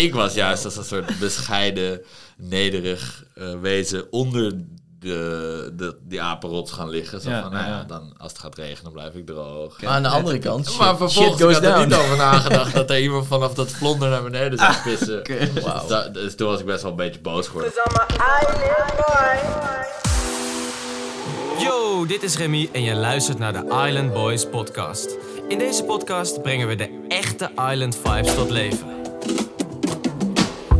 ik was juist als een soort bescheiden, nederig eh, wezen onder de, de, die apenrots gaan liggen. Zo Ja, van, nou ja, ja. dan, als het gaat regenen, blijf ik droog. Maar aan de andere kant, shit, maar shit vervolgens goes ik had er down. niet over nagedacht dat er iemand vanaf dat vlonder naar beneden zou pissen. Wauw. Dus, da- dus toen was ik best wel een beetje boos geworden. Yo, dit is Remy en je luistert naar de Island Boys podcast. In deze podcast brengen we de echte Island vibes tot leven.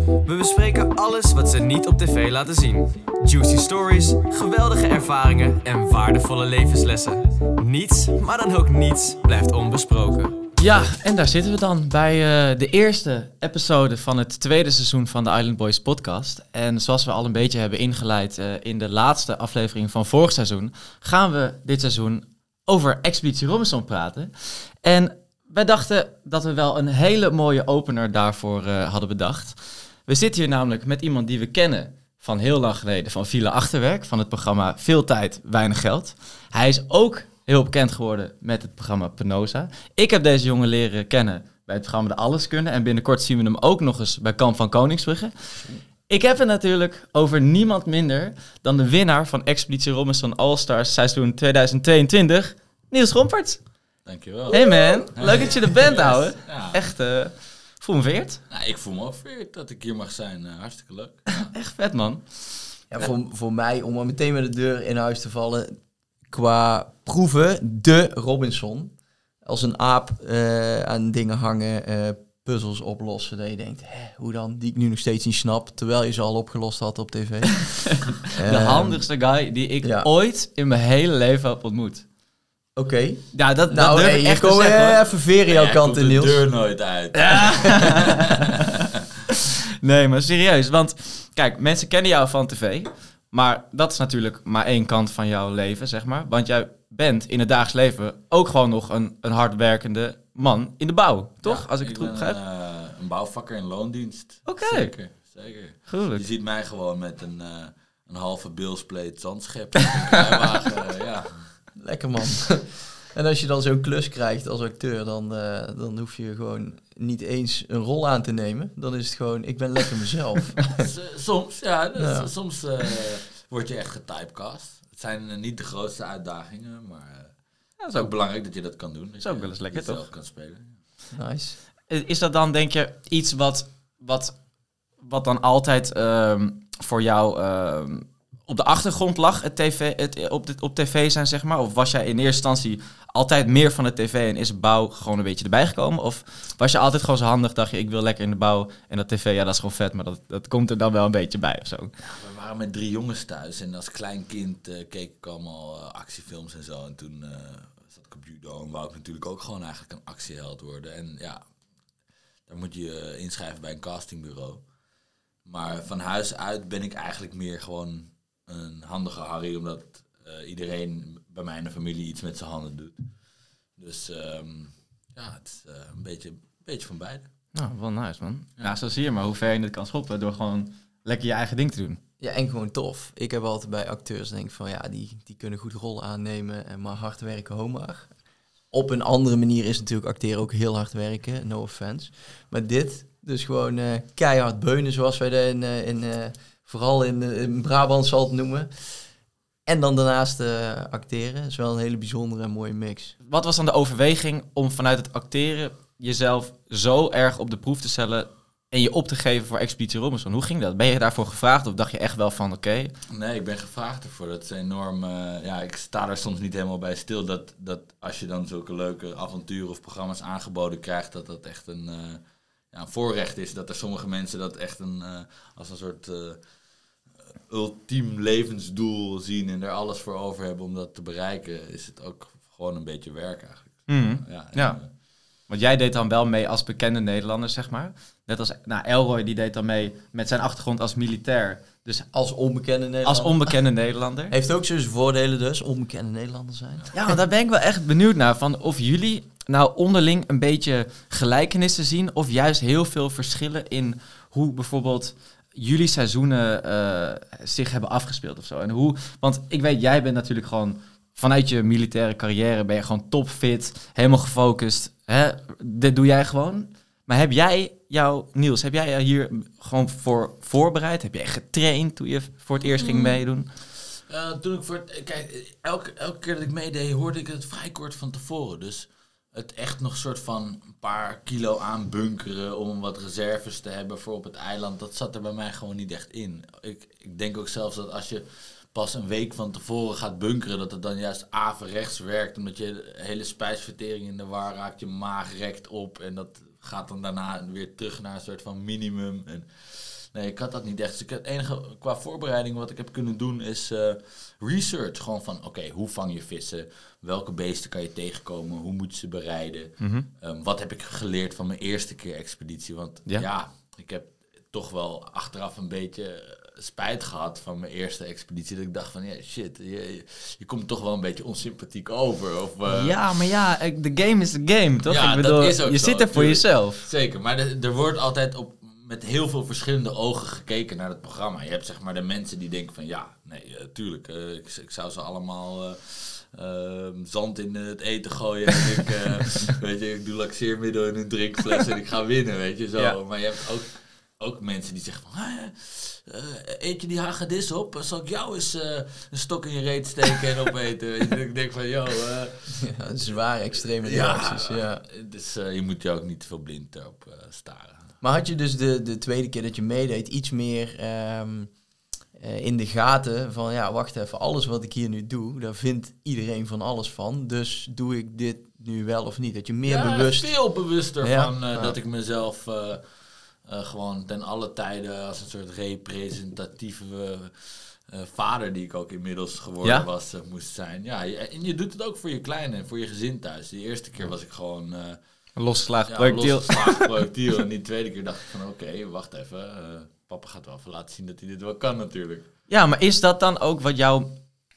We bespreken alles wat ze niet op tv laten zien. Juicy stories, geweldige ervaringen en waardevolle levenslessen. Niets, maar dan ook niets, blijft onbesproken. Ja, en daar zitten we dan bij eh, de eerste episode van het tweede seizoen van de Island Boys podcast. En zoals we al een beetje hebben ingeleid eh, in de laatste aflevering van vorig seizoen, gaan we dit seizoen over Expeditie Robinson praten. En wij dachten dat we wel een hele mooie opener daarvoor eh, hadden bedacht. We zitten hier namelijk met iemand die we kennen van heel lang geleden, van Villa Achterwerk, van het programma Veel Tijd, Weinig Geld. Hij is ook heel bekend geworden met het programma Penosa. Ik heb deze jongen leren kennen bij het programma De Alles Kunnen. En binnenkort zien we hem ook nog eens bij Kamp van Koningsbrugge. Ik heb het natuurlijk over niemand minder dan de winnaar van Expeditie Robinson All-Stars seizoen 2022, Niels Romperts. Dankjewel. Hey man, leuk dat je er bent, ouwe. Echt, eh voel me vereerd. Nou, ik voel me ook vereerd dat ik hier mag zijn. Eh, hartstikke leuk. Echt vet, man. Ja, voor, voor mij, om maar meteen met de deur in huis te vallen, qua proeven, de Robinson. Als een aap eh, aan dingen hangen, eh, puzzels oplossen, dat je denkt, hè, hoe dan? Die ik nu nog steeds niet snap, terwijl je ze al opgelost had op tv. De Ehm, handigste guy die ik ja. ooit in mijn hele leven heb ontmoet. Oké. Ja, dat, Nou, dat durf hey, ik echt te zeggen, even veren jouw kant in, de Niels. deur nooit uit. Nee, maar serieus. Want kijk, mensen kennen jou van tv. Maar dat is natuurlijk maar één kant van jouw leven, zeg maar. Want jij bent in het dagelijks leven ook gewoon nog een, een hardwerkende man in de bouw. Toch? Ja, Als ik het goed begrijp. eh, een bouwvakker in loondienst. Oké. Zeker, zeker. Je ziet mij gewoon met een, eh, een halve bilspleet zandschep. eh, ja. Lekker man. en als je dan zo'n klus krijgt als acteur, dan, eh, dan hoef je gewoon niet eens een rol aan te nemen. Dan is het gewoon, ik ben lekker mezelf. Soms, ja. dus Ja. Soms eh, word je echt getypecast. Het zijn eh, niet de grootste uitdagingen, maar eh, het is ook belangrijk dat je dat kan doen. Dat is ook wel eens lekker, toch? kan spelen. nice. Is dat dan, denk je, iets wat, wat, wat dan altijd ehm, voor jou ehm, op de achtergrond lag, het TV, het, op, op tv zijn, zeg maar? Of was jij in eerste instantie altijd meer van de tv en is bouw gewoon een beetje erbij gekomen? Of was je altijd gewoon zo handig, dacht je, ik wil lekker in de bouw en dat tv, ja, dat is gewoon vet, maar dat, dat komt er dan wel een beetje bij of zo? We waren met drie jongens thuis en als klein kind eh, keek ik allemaal eh, actiefilms en zo. En toen eh, zat ik op judo en wou ik natuurlijk ook gewoon eigenlijk een actieheld worden. En ja, daar moet je inschrijven bij een castingbureau. Maar van huis uit ben ik eigenlijk meer gewoon een handige Harry, omdat eh, iedereen bij mij in de familie iets met zijn handen doet. Dus ehm, ja, het is eh, een, beetje, een beetje van beide. Nou, wel nice, man. Ja, zo zie je maar hoe ver je het kan schoppen door gewoon lekker je eigen ding te doen. Ja, en gewoon tof. Ik heb altijd bij acteurs denk van ja, die, die kunnen goed rollen aannemen en maar hard werken homer. Op een andere manier is natuurlijk acteren ook heel hard werken, no offense. Maar dit, dus gewoon eh, keihard beunen zoals wij dat in, eh, in, eh, vooral in, eh, in Brabant zal het noemen. En dan daarnaast eh, acteren, is wel een hele bijzondere en mooie mix. Wat was dan de overweging om vanuit het acteren jezelf zo erg op de proef te stellen en je op te geven voor Expeditie Robinson? Hoe ging dat? Ben je daarvoor gevraagd of dacht je echt wel van oké? Nee, ik ben gevraagd ervoor. Dat is enorm. eh, ja, ik sta daar soms niet helemaal bij stil. Dat, dat als je dan zulke leuke avonturen of programma's aangeboden krijgt, dat dat echt een, eh, ja, een voorrecht is. Dat er sommige mensen dat echt een, eh, als een soort eh, ultiem levensdoel zien en er alles voor over hebben om dat te bereiken, is het ook gewoon een beetje werk eigenlijk. Ja, en, Ja. eh, Want jij deed dan wel mee als bekende Nederlander, zeg maar. Net als nou, Elroy, die deed dan mee met zijn achtergrond als militair. Dus Als onbekende Nederlander. als onbekende Nederlander. Heeft ook zijn voordelen dus, onbekende Nederlander zijn. Ja, daar ben ik wel echt benieuwd naar. Van of jullie nou onderling een beetje gelijkenissen zien. Of juist heel veel verschillen in hoe bijvoorbeeld jullie seizoenen eh, zich hebben afgespeeld of zo. En hoe, want ik weet, jij bent natuurlijk gewoon vanuit je militaire carrière ben je gewoon topfit, helemaal gefocust. Hè? Dit doe jij gewoon. Maar heb jij jou, Niels, heb jij hier gewoon voor voorbereid? Heb jij getraind toen je voor het eerst Mm. ging meedoen? Eh, toen ik voor kijk, elke, elke keer dat ik meedeed, hoorde ik het vrij kort van tevoren. Dus het echt nog soort van een paar kilo aanbunkeren om wat reserves te hebben voor op het eiland, dat zat er bij mij gewoon niet echt in. Ik, ik denk ook zelfs dat als je pas een week van tevoren gaat bunkeren, dat het dan juist averechts werkt, omdat je hele spijsvertering in de war raakt, je maag rekt op en dat gaat dan daarna weer terug naar een soort van minimum. En Nee, ik had dat niet echt. Dus ik, het enige qua voorbereiding wat ik heb kunnen doen is eh, research. Gewoon van, oké, hoe vang je vissen? Welke beesten kan je tegenkomen? Hoe moet je ze bereiden? Ehm, wat heb ik geleerd van mijn eerste keer expeditie? Want Ja. ja. ik heb toch wel achteraf een beetje eh, spijt gehad van mijn eerste expeditie. Dat ik dacht van, ja, shit, je, je, je komt toch wel een beetje onsympathiek over. Of, eh, ja, maar ja, de game is de game, toch? Ja, ik dat bedoel, is ook je zo, zit er voor jezelf. Zeker, maar er, er wordt altijd op, met heel veel verschillende ogen gekeken naar het programma. Je hebt zeg maar de mensen die denken van ja, nee, eh, tuurlijk, eh, ik, ik zou ze allemaal eh, eh, zand in het eten gooien. En ik, weet je, ik doe laxeermiddel in een drinkfles en ik ga winnen, weet je zo. Ja. Maar je hebt ook, ook mensen die zeggen van... "Ah, eet je die hagedis op? Zal ik jou eens een stok in je reet steken en opeten? Ik denk van, eh, Ja, zware extreme reacties, ja. Dus je moet je ook niet te veel blind op staren. Maar had je dus de, de tweede keer dat je meedeed iets meer ehm, eh, in de gaten van... Ja, wacht even, alles wat ik hier nu doe, daar vindt iedereen van alles van. Dus doe ik dit nu wel of niet? Dat je meer ja, bewust... veel bewuster Ja, van eh, ja. dat ik mezelf eh, eh, gewoon ten alle tijden als een soort representatieve eh, vader die ik ook inmiddels geworden Ja? was, moest zijn. Ja, je- en je doet het ook voor je kleine en voor je gezin thuis. De eerste keer was ik gewoon eh losgeslagen projectiel. projectiel. en die tweede keer dacht ik van oké, wacht even. eh, papa gaat wel even laten zien dat hij dit wel kan natuurlijk. Ja, maar is dat dan ook wat jou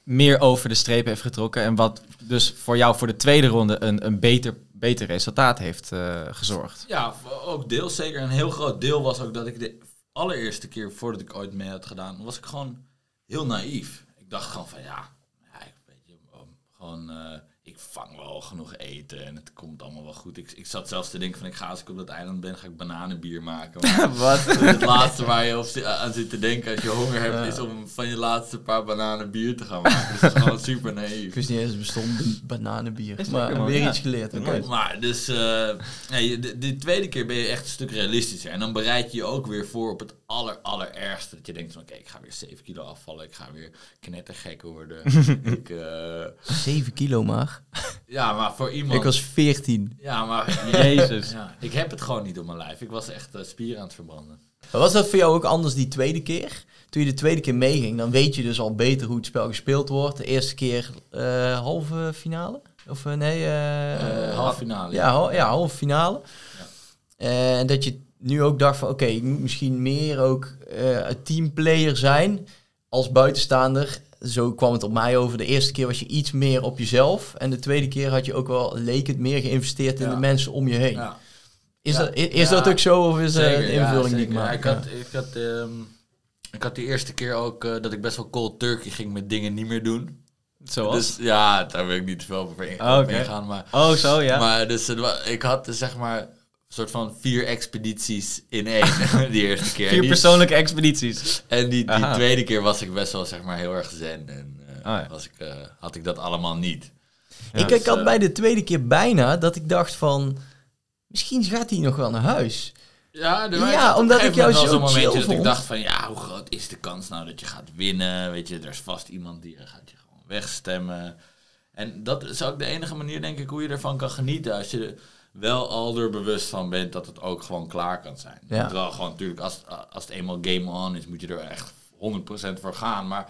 meer over de streep heeft getrokken en wat dus voor jou voor de tweede ronde een, een beter, beter resultaat heeft eh, gezorgd? Ja, ook deels zeker. Een heel groot deel was ook dat ik de allereerste keer voordat ik ooit mee had gedaan, was ik gewoon heel naïef. Ik dacht gewoon van ja, ja ik weet je, gewoon eh, ik vang wel genoeg eten en het komt allemaal wel goed. Ik, ik zat zelfs te denken van ik ga als ik op dat eiland ben, ga ik bananenbier maken. Wat? het laatste waar je op zi- aan zit te denken als je honger hebt, is om van je laatste paar bananen bier te gaan maken. Dus dat is gewoon super Ik naïef. wist niet eens het bestond, een bananenbier. Is maar man, weer ja. iets geleerd. Oké. Maar dus, eh, ja, je- de, de tweede keer ben je echt een stuk realistischer. En dan bereid je je ook weer voor op het aller, allerergste. Dat je denkt van, oké, ik ga weer 7 kilo afvallen. Ik ga weer knettergek worden. ik, eh, 7 kilo maar. ja, maar voor iemand... Ik was 14. Ja, maar... Jezus. Ja, ik heb het gewoon niet op mijn lijf. Ik was echt eh, spieren aan het verbranden. Maar was dat voor jou ook anders die tweede keer? Toen je de tweede keer meeging, dan weet je dus al beter hoe het spel gespeeld wordt. De eerste keer eh, halve finale? Of eh, nee? eh, Eh, halve finale. Ja, ja halve finale. Eh, En dat je nu ook dacht van, oké, ik moet misschien meer ook eh, een teamplayer zijn als buitenstaander. Zo kwam het op mij over. De eerste keer was je iets meer op jezelf. En de tweede keer had je ook wel, leek het meer geïnvesteerd in Ja. de mensen om je heen. Ja, Is, Ja. dat, is Ja. dat ook zo of is zeker, het een ja, invulling die ik zeker. Ja, maak? ik, had, ik, had, ehm, ik had die eerste keer ook eh, dat ik best wel cold turkey ging met dingen niet meer doen. Zoals? Dus ja, daar wil ik niet te veel over in, Oh, ingaan. Maar oh, zo ja. Maar dus ik had zeg maar soort van vier expedities in één die eerste keer. Vier die, persoonlijke expedities. en die, die Aha. tweede keer was ik best wel zeg maar heel erg zen en eh, Oh ja. was ik, eh, had ik dat allemaal niet. Ja, ik, dus, ik had eh, bij de tweede keer bijna dat ik dacht van... Misschien gaat hij nog wel naar huis. Ja, Ja, omdat ik jou zo zo'n momentje chill dat ik dacht van ja, hoe groot is de kans nou dat je gaat winnen? Weet je, er is vast iemand die gaat je gewoon wegstemmen. En dat is ook de enige manier, denk ik, hoe je ervan kan genieten. Als je wel al er bewust van bent dat het ook gewoon klaar kan zijn. Ja. wel gewoon natuurlijk, als, als het eenmaal game on is, moet je er echt 100% voor gaan. Maar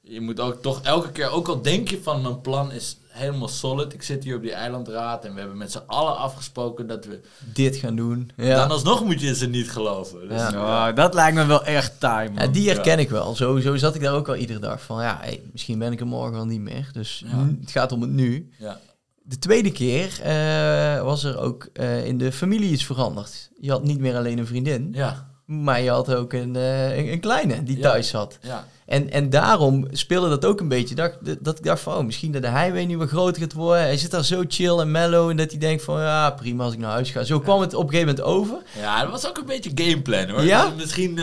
je moet ook toch elke keer, ook al denk je van mijn plan is helemaal solid. Ik zit hier op die eilandraad en we hebben met z'n allen afgesproken dat we... Dit gaan doen. Ja. Dan alsnog moet je ze niet geloven. Dus, Ja. Oh, dat lijkt me wel echt. Ja, die herken ik wel. Zo, zo zat ik daar ook al iedere dag van. Ja, hey, misschien ben ik er morgen wel niet meer. Dus het gaat om het nu. ja. De tweede keer eh, was er ook eh, in de familie iets veranderd. Je had niet meer alleen een vriendin. Ja, Maar je had ook een, eh, een, een kleine die Ja. thuis zat. Ja. En, en daarom speelde dat ook een beetje. Dat, dat ik dacht van, oh, misschien dat de highway nu weer groter gaat worden. Hij zit daar zo chill en mellow. En dat hij denkt van, ja, prima als ik naar huis ga. Zo kwam het op een gegeven moment over. Ja, dat was ook een beetje gameplan hoor. Ja? Misschien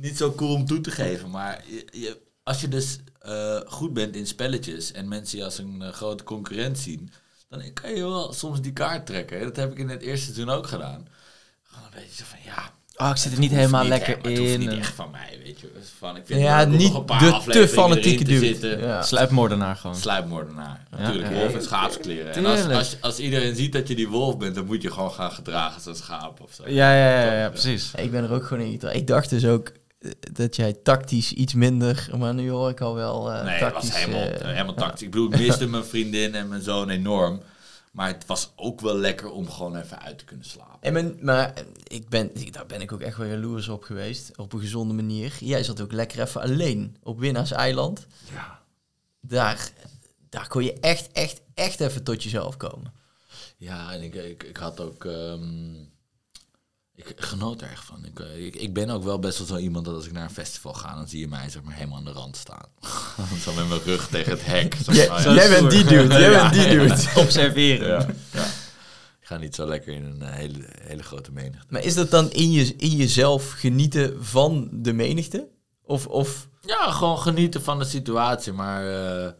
niet zo cool om toe te geven, maar je, je- als je dus eh, goed bent in spelletjes en mensen je als een eh, grote concurrent zien, dan kan je wel soms die kaart trekken. Dat heb ik in het eerste seizoen ook gedaan. Gewoon een beetje zo van ja. Oh, ik zit er het niet hoeft helemaal niet lekker echt- maar Het in. niet en- echt van mij, weet je. Dus van, ik vind Ja, niet nog een paar de te afleveringen fanatieke dude. zitten. Ja. Sluipmoordenaar gewoon. Sluipmoordenaar. Natuurlijk, ja. wolf in schaapskleren. En als, als, als iedereen ziet dat je die wolf bent, dan moet je gewoon gaan gedragen als een schaap of zo. Ja, ja, ja, ja, precies. Ik ben er ook gewoon in. Ik dacht dus ook eh, dat jij tactisch iets minder... Maar nu hoor ik al wel eh Nee, tactisch... was helemaal, eh, helemaal tactisch. Ik bedoel, ik miste mijn vriendin en mijn zoon enorm. Maar het was ook wel lekker om gewoon even uit te kunnen slapen. En men, maar eh, ik ben, daar ben ik ook echt wel jaloers op geweest. Op een gezonde manier. Jij zat ook lekker even alleen op Winnaars Eiland. Ja. Daar, daar kon je echt, echt, echt even tot jezelf komen. Ja, en ik, ik, ik had ook... ehm, ik genoot er echt van. Ik, eh, ik, ik ben ook wel best wel zo iemand dat als ik naar een festival ga, dan zie je mij zeg maar helemaal aan de rand staan. zo met mijn rug tegen het hek. Zo oh ja, jij bent die dude, jij Ja. bent die dude. Observeren. Ja, ja. Ik ga niet zo lekker in een eh, hele, hele grote menigte. Maar is dat dan in, je, in jezelf genieten van de menigte? Of, of Ja, gewoon genieten van de situatie, maar eh,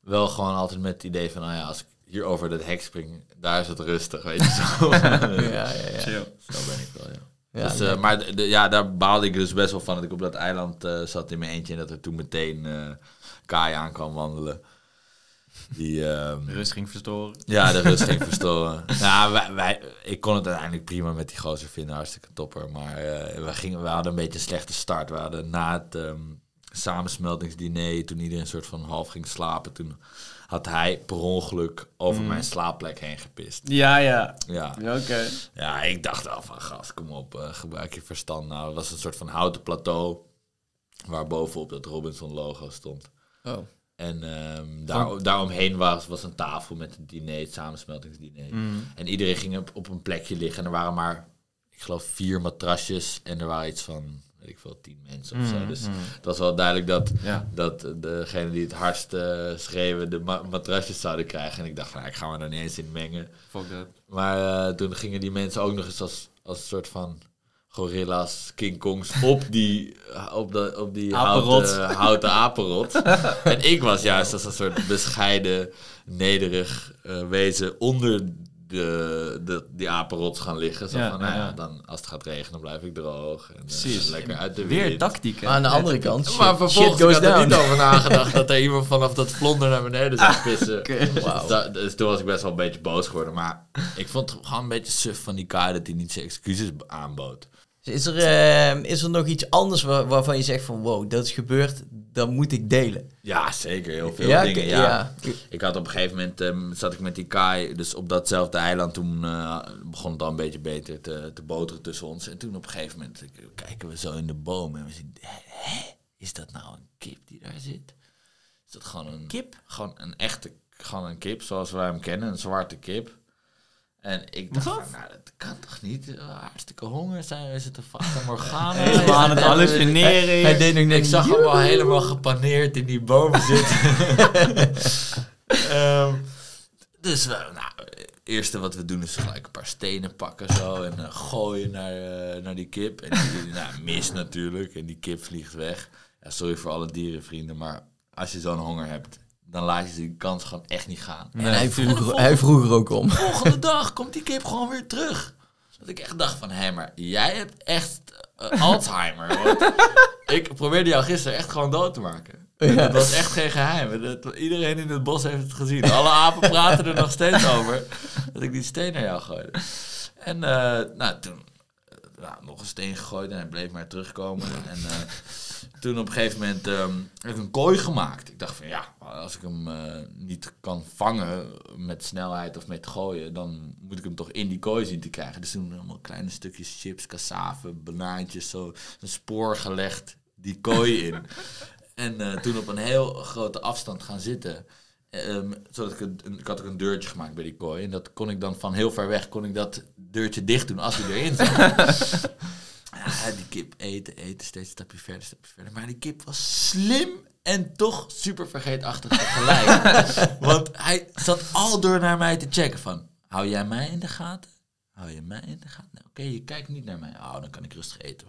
wel gewoon altijd met het idee van, nou ja, als ik hier over dat hek spring, daar is het rustig, weet je zo. ja, ja, ja. Zo ben ik wel, ja. Ja, dus, eh, maar de- de- ja, daar baalde ik dus best wel van dat ik op dat eiland eh, zat in mijn eentje en dat er toen meteen eh Kai aan kwam wandelen. Die, ehm, Rust ging verstoren. ja, de rust ging verstoren. Ja, wij, wij, ik kon het uiteindelijk prima met die gozer vinden, hartstikke topper. Maar eh, we, gingen, we hadden een beetje een slechte start. We hadden na het ehm, samensmeltingsdiner, toen iedereen een soort van half ging slapen, toen had hij per ongeluk over Mm. mijn slaapplek heen gepist. Ja, ja. Ja. Oké. ja, ik dacht al van, gast, kom op, eh, gebruik je verstand. Nou, het was een soort van houten plateau, waar bovenop dat Robinson-logo stond. Oh. En ehm, daar, daaromheen was, was een tafel met het diner, het samensmeltingsdiner. Mm. En iedereen ging op, op een plekje liggen. En er waren maar, ik geloof, vier matrasjes. En er waren iets van, weet ik veel, tien mensen of zo. Mm, Dus mm. het was wel duidelijk dat, Ja. dat degene die het hardst eh, schreeuwen de ma- matrasjes zouden krijgen. En ik dacht, nou, ik ga me daar niet eens in mengen. Fuck that. Maar eh, toen gingen die mensen ook nog eens als, als een soort van gorilla's, King Kongs op die, op de, op die Apenrot. houten, houten apenrot. en ik was juist als een soort bescheiden, nederig eh, wezen onder de, de, die apenrots gaan liggen. Zo Ja, van, nou ja, dan, als het gaat regenen, blijf ik droog. En, eh, Precies. lekker uit de Weer wind. tactiek, hè? Maar aan de andere kant, shit, Maar shit vervolgens goes ik had er niet over nagedacht dat er iemand vanaf dat vlonder naar beneden zou pissen. Dus, dus toen was ik best wel een beetje boos geworden. Maar ik vond het gewoon een beetje suf van die Kai dat hij niet zijn excuses aanbood. Is er, eh, is er nog iets anders waar- waarvan je zegt van wow, dat is gebeurd, dat moet ik delen? Ja, zeker. Heel veel Ja, dingen. Ja. ja. Ik had op een gegeven moment, ehm, zat ik met die Kai, dus op datzelfde eiland, toen eh, begon het al een beetje beter te, te boteren tussen ons. En toen op een gegeven moment kijken we zo in de boom en we zien, hè, hè, is dat nou een kip die daar zit? Is dat gewoon een Kip? Gewoon een echte, gewoon een kip zoals wij hem kennen, een zwarte kip. En ik dacht, van, nou dat kan toch niet? Eh, Hartstikke honger zijn, we zitten aan Morgana. Helemaal aan het En- hallucineren. Hij, hij deed nog net ik zag hem al helemaal gepaneerd in die bomen zitten. Ehm, dus we, nou, het eerste wat we doen is gelijk een paar stenen pakken zo en eh, gooien naar, eh, naar die kip. En die nou, mis natuurlijk en die kip vliegt weg. Ja, sorry voor alle dierenvrienden, maar als je zo'n honger hebt, dan laat je die kans gewoon echt niet gaan. En hij vroeg, er- hij vroeg er ook om. Volgende dag komt die kip gewoon weer terug. Dat ik echt dacht van, hé, maar jij hebt echt eh, Alzheimer. Want ik probeerde jou gisteren echt gewoon dood te maken. Dat was echt geen geheim. Dat, iedereen in het bos heeft het gezien. Alle apen praten er nog steeds over dat ik die steen naar jou gooide. En eh, nou, toen eh, nou, nog een steen gegooid en hij bleef maar terugkomen. En eh, toen op een gegeven moment ehm, heb ik een kooi gemaakt. Ik dacht van ja, als ik hem eh, niet kan vangen met snelheid of met gooien, dan moet ik hem toch in die kooi zien te krijgen. Dus toen allemaal kleine stukjes chips, cassave, banaantjes, zo een spoor gelegd die kooi in. En eh, toen op een heel grote afstand gaan zitten. Ehm, zodat ik, een, een- ik had ook een deurtje gemaakt bij die kooi. En dat kon ik dan van heel ver weg kon ik dat deurtje dicht doen als hij erin zat. ja, die kip eten, eten, steeds een stapje verder, stapje verder. Maar die kip was slim en toch super vergeetachtig tegelijk. Want hij zat al door naar mij te checken van, hou jij mij in de gaten? Hou je mij in de gaten? Nou, Oké, je kijkt niet naar mij. Oh, dan kan ik rustig eten.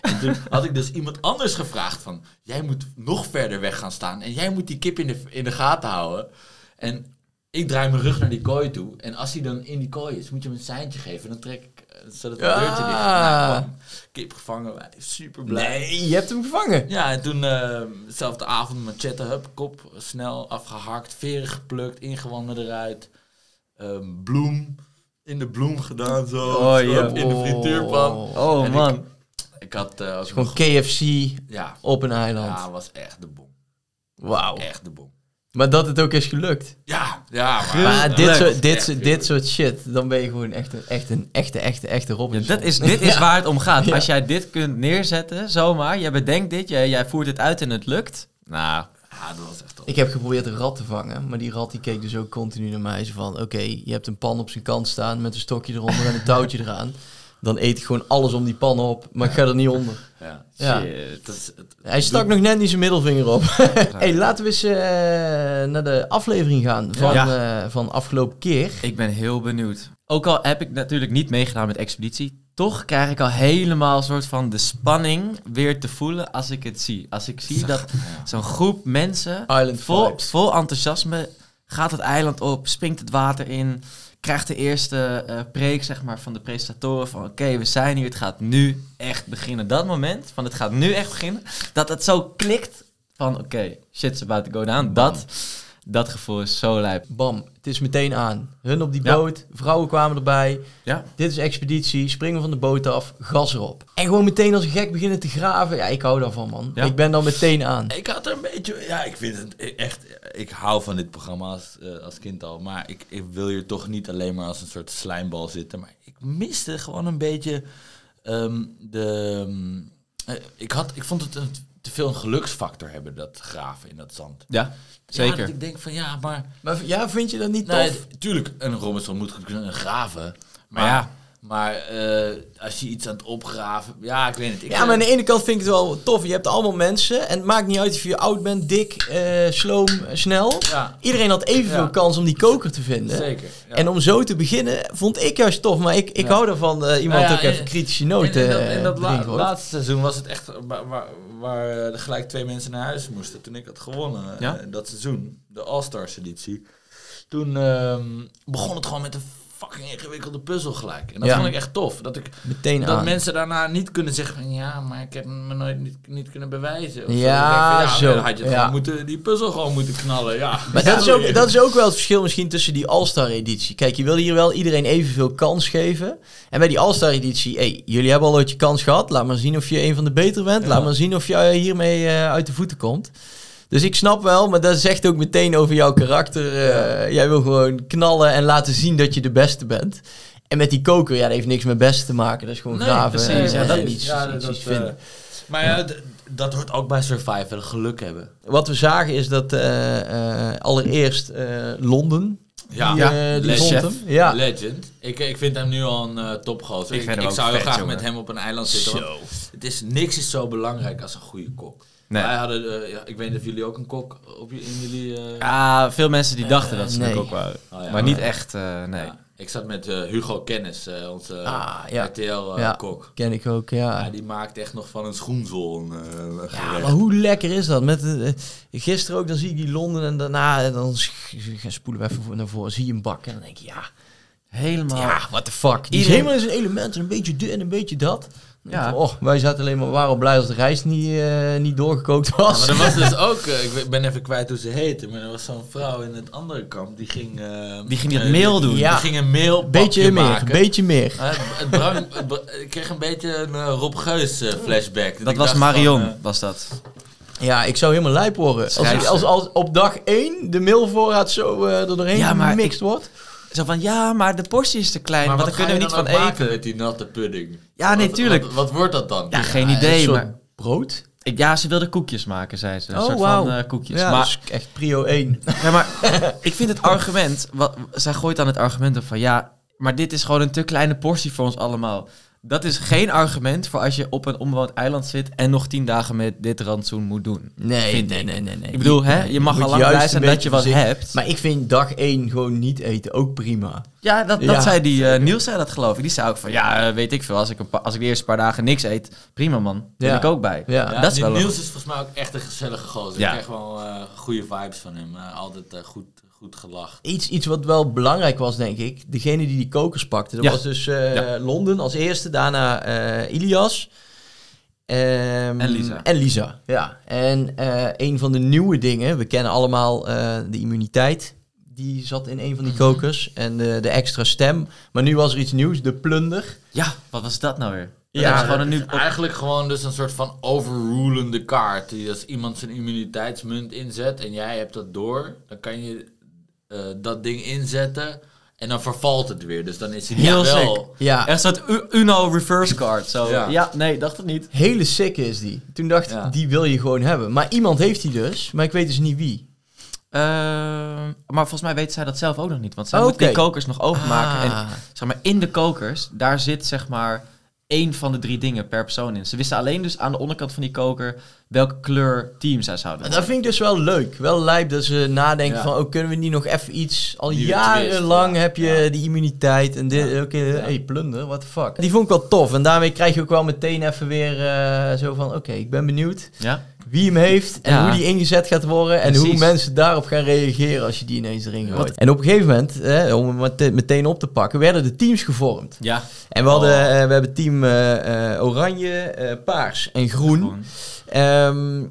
En toen had ik dus iemand anders gevraagd van, jij moet nog verder weg gaan staan en jij moet die kip in de, in de gaten houden. En ik draai mijn rug naar die kooi toe. En als hij dan in die kooi is, moet je hem een seintje geven. Dan trek ik, eh, zodat het Ja. deurtje dicht nou, Kip gevangen, wij super blij. Nee, je hebt hem gevangen. Ja, en toen eh, dezelfde avond machette, hup, kop snel afgehakt, veren geplukt, ingewanden eruit, ehm, bloem in de bloem gedaan zo, Oh, zo in de frituurpan. Oh ik- man. Ik had eh, ook Gewoon KFC ja, op een eiland. ja, was echt de bom, Wauw. echt de bom. Maar dat het ook is gelukt. Ja, ja, maar, Maar ja, dit, soort, dit, dit soort shit, dan ben je gewoon echt een, echt een echte, echte, echte Ja, Robinson. dat is, dit is Ja. waar het om gaat. Ja. Als jij dit kunt neerzetten, zomaar, jij bedenkt dit, jij, jij voert het uit en het lukt. Nou, Ja, dat was echt tof. Ik heb geprobeerd een rat te vangen, maar die rat die keek dus ook continu naar mij. Zo van, oké, je hebt een pan op zijn kant staan met een stokje eronder en een touwtje eraan. Dan eet ik gewoon alles om die pan op, maar ik ga er niet onder. Ja. Ja. shit. Dat is, het, Hij stak nog net niet zijn middelvinger op. hey, laten we eens eh, naar de aflevering gaan van, Ja. eh, van afgelopen keer. Ik ben heel benieuwd. Ook al heb ik natuurlijk niet meegedaan met Expeditie, toch krijg ik al helemaal een soort van de spanning weer te voelen als ik het zie. Als ik zie dat zo'n groep mensen Island vol, vibes. vol enthousiasme gaat het eiland op, springt het water in, krijgt de eerste eh, preek zeg maar, van de presentatoren van oké, we zijn hier, het gaat nu echt beginnen. Dat moment van het gaat nu echt beginnen, dat het zo klikt van oké, shit's about to go down. Dat, dat gevoel is zo lijp. Bam, het is meteen aan. Hun op die Ja. boot, vrouwen kwamen erbij. Ja. Dit is expeditie, springen van de boot af, gas erop. En gewoon meteen als een gek beginnen te graven. Ja, ik hou daarvan, man. Ja. Ik ben dan meteen aan. Ik had er een beetje, ja, ik vind het echt, ik hou van dit programma als, eh, als kind al, maar ik, ik wil hier toch niet alleen maar als een soort slijmbal zitten, maar ik miste gewoon een beetje ehm, de, ehm, eh, ik had, ik vond het een, te veel een geluksfactor hebben, dat graven in dat zand. Ja, zeker. ik denk van ja, maar, Maar ja, vind je dat niet tof? nee, tuurlijk, een Robinson moet kunnen graven, maar Maar ja. Maar eh, als je iets aan het opgraven, ja, ik weet niet. Ik, ja, maar aan de ene kant vind ik het wel tof. Je hebt allemaal mensen. En het maakt niet uit of je oud bent, dik, eh, sloom, eh, snel. ja, Iedereen had evenveel Ja. kans om die koker te vinden. zeker. ja. En om zo te beginnen vond ik juist tof. Maar ik, ik hou ervan iemand Nou ook even en- kritische En noten in dat, in dat la- laatste seizoen was het echt waar, waar, waar gelijk twee mensen naar huis moesten. Toen ik had gewonnen, dat seizoen, de All-Stars editie. Toen ehm, begon het gewoon met een fucking ingewikkelde puzzel gelijk. En dat Ja. vond ik echt tof. Dat, ik, Meteen dat aan. mensen daarna niet kunnen zeggen van ja, maar ik heb me nooit niet, niet kunnen bewijzen. Of zo. Ja, zo. Dan had je Ja. moeten, die puzzel gewoon moeten knallen. Ja. Maar dat is, ook, dat is ook wel het verschil misschien tussen die All-Star editie. Kijk, je wil hier wel iedereen evenveel kans geven. En bij die All-Star editie, hey, jullie hebben al ooit je kans gehad. Laat maar zien of je een van de betere bent. Ja. Laat maar zien of je eh, hiermee eh, uit de voeten komt. Dus ik snap wel, maar dat zegt ook meteen over jouw karakter. Eh, Jij wil gewoon knallen en laten zien dat je de beste bent. En met die koker, ja, dat heeft niks met beste te maken. Dat is gewoon Nee, graven precies, en, ja, dat iets, Ja, iets, dat, iets eh, vinden. maar ja, dat hoort ook bij Survivor, geluk hebben. Wat we zagen is dat eh, eh, allereerst eh, Londen, Ja, die, eh, die Legend. vond hem. Ja. Legend. Ik, ik vind hem nu al een eh topgozer. Ik zou heel graag jongen. met hem op een eiland zitten. want Het is, niks is zo belangrijk als een goede kok. Nee. Wij hadden, eh, ja, ik weet niet of jullie ook een kok op, je- in jullie... eh, Ja, veel mensen die dachten dat ze nee. het ook waren. oh ja, maar niet echt, eh, nee. ja. Ik zat met eh, Hugo Kennis, eh, onze Ah, ja. RTL-kok. Ja. Ken ik ook, ja. Ja, die maakt echt nog van een schoenzool een, eh, een Ja, maar hoe lekker is dat? Met, eh, gisteren ook, dan zie ik die Londen en daarna eh, dan spoelen we even voor- naar voren. Zie je een bak en dan denk je, ja, Helemaal. ja, what the fuck. Die is Iedereen- helemaal in zijn element en een beetje dit en een beetje dat. Ja. Oh, wij zaten alleen maar, waren blij als de rijst niet, eh, niet doorgekookt Ja, was. maar er was dus ook, eh, ik ben even kwijt hoe ze heette, maar er was zo'n vrouw in het andere kamp, die ging... eh, Die ging dat eh, meel doen. Ja. Die ging een meel beetje meer, maken. beetje meer. Het, het brang- het bra- ik kreeg een beetje een Rob Geus eh, flashback. Dat was Marion, van, was dat. Ja, ik zou helemaal lijp worden. Als, als, als op dag 1 de mailvoorraad zo er doorheen Ja, gemixt wordt. Zo van, ja, maar de portie is te klein, maar want daar kunnen we niet van eten. met die natte pudding? Ja, nee, Wat- tuurlijk. Wat, wat wordt dat dan? Ja, geen een idee, maar... brood. Ik, ja, ze wilde koekjes maken, zei ze. Een Oh, soort van eh, koekjes. Ja, maar, is echt prio 1. ja, maar ik vind het argument... Wat, zij gooit dan het argument op van... Ja, maar dit is gewoon een te kleine portie voor ons allemaal. Dat is geen argument voor als je op een onbewoond eiland zit en nog tien dagen met dit rantsoen moet doen. Nee, nee, nee, nee, nee. Ik bedoel, hè, je mag al lang blij zijn dat je wat hebt. Maar ik vind dag 1 gewoon niet eten ook prima. Ja, dat, dat Ja, zei die eh, Niels, zei dat geloof ik. Die zei ook van, ja, eh, weet ik veel, als ik, een pa- als ik de eerste paar dagen niks eet, prima man. Ben Ja. ik ook bij. Ja. Ja, dat is die wel Niels is volgens mij ook echt een gezellige gozer. Ja. Ik krijg wel eh, goede vibes van hem. Eh, altijd eh, goed, goed gelachen. Iets, iets wat wel belangrijk was, denk ik. Degene die die kokers pakte. Dat Ja. was dus eh, Ja. Londen als eerste. Daarna eh, Ilias. Ehm, En Lisa. En Lisa, ja. En eh, een van de nieuwe dingen. We kennen allemaal de immuniteit. Die zat in een van die Mhm. kokers. En de, de extra stem. Maar nu was er iets nieuws. De plunder. Ja, wat was dat nou weer? Ja, gewoon een nu... eigenlijk gewoon dus een soort van overrulende kaart. Die als iemand zijn immuniteitsmunt inzet en jij hebt dat door, dan kan je eh, dat ding inzetten en dan vervalt het weer. Dus dan is hij Heel niet wel... Ja, Echt zo'n Uno reverse card. Zo. Ja. Ja. nee, dacht het niet. hele sick is die. Toen dacht ik, Ja. die wil je gewoon hebben. Maar iemand heeft die dus. Maar ik weet dus niet wie. Ehm, maar volgens mij weet zij dat zelf ook nog niet. Want zij Oh, moet die kokers nog openmaken. En Ah. zeg maar, in de kokers, daar zit zeg maar één van de drie dingen per persoon in. Ze wisten alleen dus aan de onderkant van die koker welke kleur team zij zouden Dat vind ik dus wel leuk. Wel lijp dat ze nadenken Ja. van... Oh, kunnen we niet nog even iets... Al jarenlang twist, heb je Ja. die immuniteit en dit... Ja. Oké, hey, plunder, what the fuck. Die vond ik wel tof. En daarmee krijg je ook wel meteen even weer eh, zo van... Oké, ik ben benieuwd Ja? wie hem heeft en hoe die ingezet gaat worden. En hoe mensen daarop gaan reageren als je die ineens erin gooit. En op een gegeven moment, hè, om mete- meteen op te pakken, werden de teams gevormd. Ja. En we, hadden, Oh. eh, we hebben team eh, oranje, paars en groen. Ehm,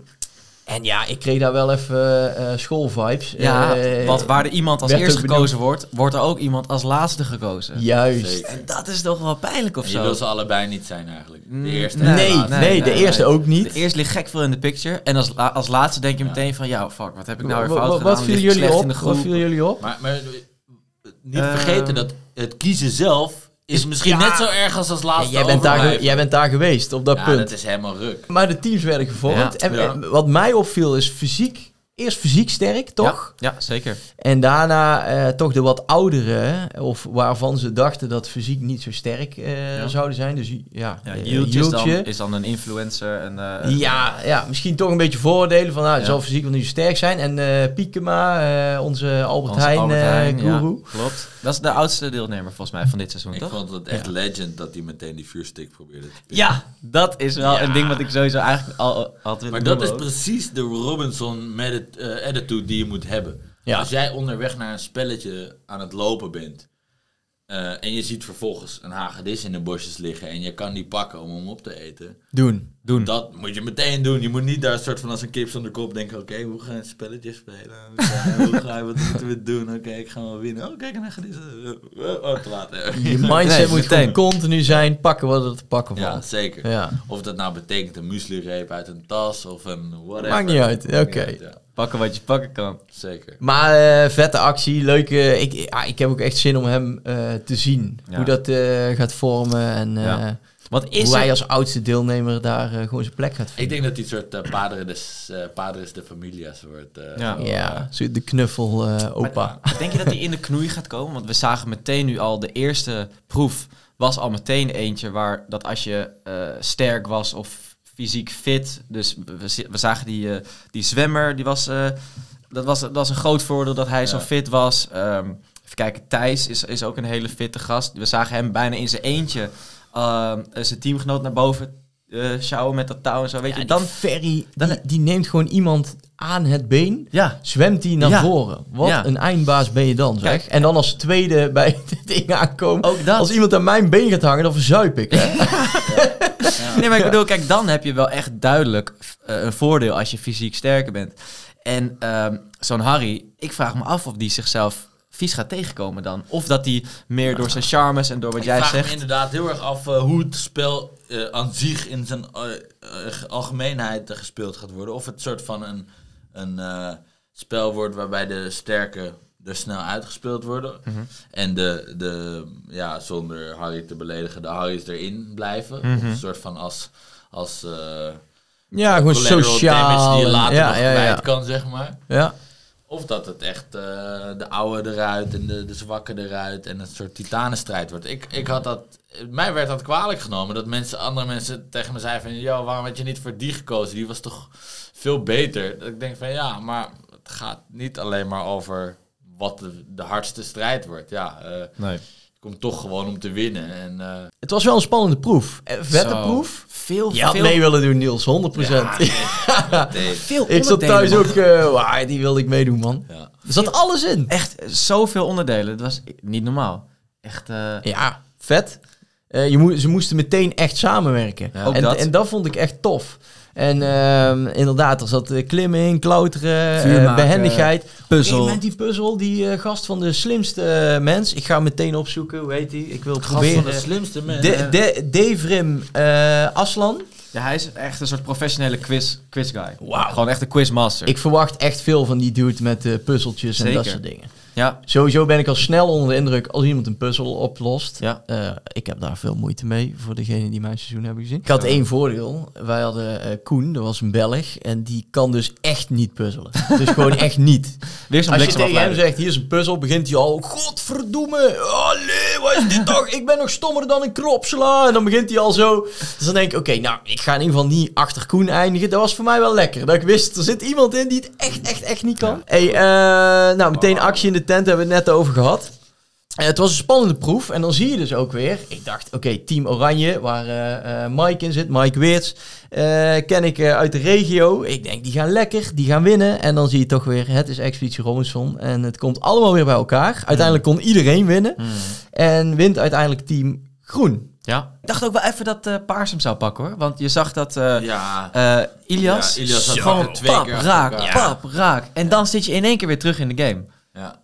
en ja, ik kreeg daar wel even eh schoolvibes. Ja, Eh, want waar er iemand als eerste gekozen wordt, wordt er ook iemand als laatste gekozen. Juist. Zeker. En dat is toch wel pijnlijk of En je zo. wil ze allebei niet zijn eigenlijk. De Mm, eerste nee. Nee, laatste. nee, nee, de nee, eerste nee. ook niet. De eerste ligt gek veel in de picture. En als, la- als laatste denk je Ja. meteen van... Ja, fuck, wat heb ik nou weer fout gedaan? wat viel Lig ik jullie op? Wat jullie op? Maar, maar niet Ehm, vergeten dat het kiezen zelf is misschien ja. net zo erg als als Ja, laatste jij, bent daar, jij bent daar geweest op dat ja, punt. dat is helemaal ruk. Maar de teams werden gevormd. Ja, en, ja. en wat mij opviel is fysiek. Eerst fysiek sterk, toch? Ja, ja, zeker. En daarna eh, toch de wat oudere, of waarvan ze dachten dat fysiek niet zo sterk eh, Ja. zouden zijn. Dus ja, Ja, eh, is dan, Yieltje. is dan een influencer. En, eh, Ja, ja, misschien toch een beetje vooroordelen van nou, hij Ja. zal fysiek wel niet zo sterk zijn. En eh Piekema, eh, onze Albert onze Heijn, Albert eh, Heijn, ja, guru. klopt. Dat is de oudste deelnemer volgens mij van dit seizoen, Ik toch? vond het echt legend dat hij meteen die vuurstick probeerde te pikken. Ja, dat is wel Ja. een ding wat ik sowieso eigenlijk al, had willen Maar dat is ook. precies de Robinson met het eh, attitude die je moet hebben. Ja. Als jij onderweg naar een spelletje aan het lopen bent eh, en je ziet vervolgens een hagedis in de bosjes liggen en je kan die pakken om hem op te eten, Doen. Doen. dat moet je meteen doen. Je moet niet daar een soort van als een kip zonder kop denken, oké, hoe gaan we een spelletje spelen? Hoe gaan we, wat moeten we doen? Oké, ik ga wel winnen. Oh, kijk, een hagedis. Eh, Oh, te laat. Je mindset moet meteen. continu zijn, pakken wat er te pakken Ja, valt. zeker. Ja. Of dat nou betekent een muesli-reep uit een tas of een whatever. Maakt niet uit, oké. ja. Pakken wat je pakken kan. Zeker. Maar eh, vette actie, leuke. Ik, ja, ik heb ook echt zin om hem eh, te zien. Ja. Hoe dat eh, gaat vormen en eh, Ja. Wat is hoe hij als oudste deelnemer daar eh, gewoon zijn plek gaat Ik vinden. denk dat hij een soort uh, padre, des, eh, padres de familias wordt. eh, Ja. zo, Ja, zo de knuffel eh, opa. Denk je dat hij in de knoei gaat komen? Want we zagen meteen nu al de eerste proef was al meteen eentje waar dat als je eh, sterk was of fysiek fit, dus we, zagen die, eh, die zwemmer, die was, eh, dat was, dat was een groot voordeel dat hij zo Ja. fit was. Ehm, even kijken, Thijs is, is ook een hele fitte gast. We zagen hem bijna in zijn eentje ehm, zijn teamgenoot naar boven sjouwen met dat touw en zo. Weet Ja, je, die dan... Ferry, dan- die, die neemt gewoon iemand aan het been, Ja, zwemt die naar Ja. voren. Wat Ja. een eindbaas ben je dan, zeg. Kijk. En dan als tweede bij het ding aankomen. ook dat. Als iemand aan mijn been gaat hangen, dan verzuip ik. Hè? Nee, maar ik bedoel, kijk, dan heb je wel echt duidelijk eh, een voordeel als je fysiek sterker bent. En ehm, zo'n Harry, ik vraag me af of die zichzelf vies gaat tegenkomen dan. Of dat hij meer door zijn charmes en door wat ik jij vraag me zegt... inderdaad heel erg af eh, hoe het spel eh, aan zich in zijn eh, eh, algemeenheid gespeeld gaat worden. Of het soort van een, een eh, spel wordt waarbij de sterke er snel uitgespeeld worden. Mhm. En de, de, ja, zonder Harry te beledigen, de Harry's erin blijven. Mhm. Of een soort van als... als eh, Ja, gewoon sociaal. damage die je en- later ja, nog ja, kwijt ja. kan, zeg maar. ja. Of dat het echt eh, de oude eruit en de, de zwakke eruit en een soort titanenstrijd wordt. Ik, ik had dat, mij werd dat kwalijk genomen dat mensen, andere mensen tegen me zeiden van, joh, waarom had je niet voor die gekozen? Die was toch veel beter. Dat ik denk van, ja, maar het gaat niet alleen maar over wat de, de hardste strijd wordt. Ja, eh Nee. Komt toch gewoon om te winnen. En, eh, Het was wel een spannende proef. Eh, Vette Zo. proef. Veel, Je had veel, mee willen doen, Niels. 100%. ja, nee, nee, veel ik zat thuis man. ook... eh wauw, die wilde ik meedoen, man. ja. Er zat alles in. Echt zoveel onderdelen. Het was niet normaal. Echt, eh, Ja, vet. Eh, je moe- ze moesten meteen echt samenwerken. Ja. En, dat. en dat vond ik echt tof. En ehm, inderdaad, er zat eh, klimmen in, klauteren, eh, behendigheid. puzzel. Op een die puzzel, die eh, gast van de slimste mens. Ik ga hem meteen opzoeken, hoe heet hij? Ik wil Gast proberen. van de slimste man. De, de, Devrim Aslan. ja, hij is echt een soort professionele quiz, quiz guy. Wauw. Gewoon echt een quizmaster. Ik verwacht echt veel van die dude met puzzeltjes en dat soort dingen. Ja, Sowieso ben ik al snel onder de indruk als iemand een puzzel oplost. ja. Eh, ik heb daar veel moeite mee, voor degenen die mijn seizoen hebben gezien. Ik had één voordeel. Wij hadden eh, Koen, dat was een Belg. En die kan dus echt niet puzzelen. dus gewoon echt niet. Weer Als je tegen hem zegt, hier is een puzzel, begint hij al... Godverdomme, allee, wat is dit toch? Ik ben nog stommer dan een kropsela. En dan begint hij al zo. Dus dan denk ik, oké, nou, ik ga in ieder geval niet achter Koen eindigen. Dat was voor mij wel lekker. Dat ik wist, er zit iemand in die het echt, echt, echt niet kan. Hey, eh, nou, meteen actie in de tent, hebben we het net over gehad. Eh, het was een spannende proef. En dan zie je dus ook weer. Ik dacht, oké, Team Oranje, waar eh, eh, Mike in zit, Mike Weerts. eh, ken ik uit de regio. Ik denk, die gaan lekker, die gaan winnen. En dan zie je toch weer, het is Expeditie Robinson. En het komt allemaal weer bij elkaar. Uiteindelijk kon iedereen winnen. Hmm. En wint uiteindelijk Team Groen. Ja. Ik dacht ook wel even dat eh Paars hem zou pakken hoor. Want je zag dat eh ja, eh, Ilias, Ja, Ilias had gewoon twee pap, keer achter raak, pap, raak. En dan zit je in één keer weer terug in de game.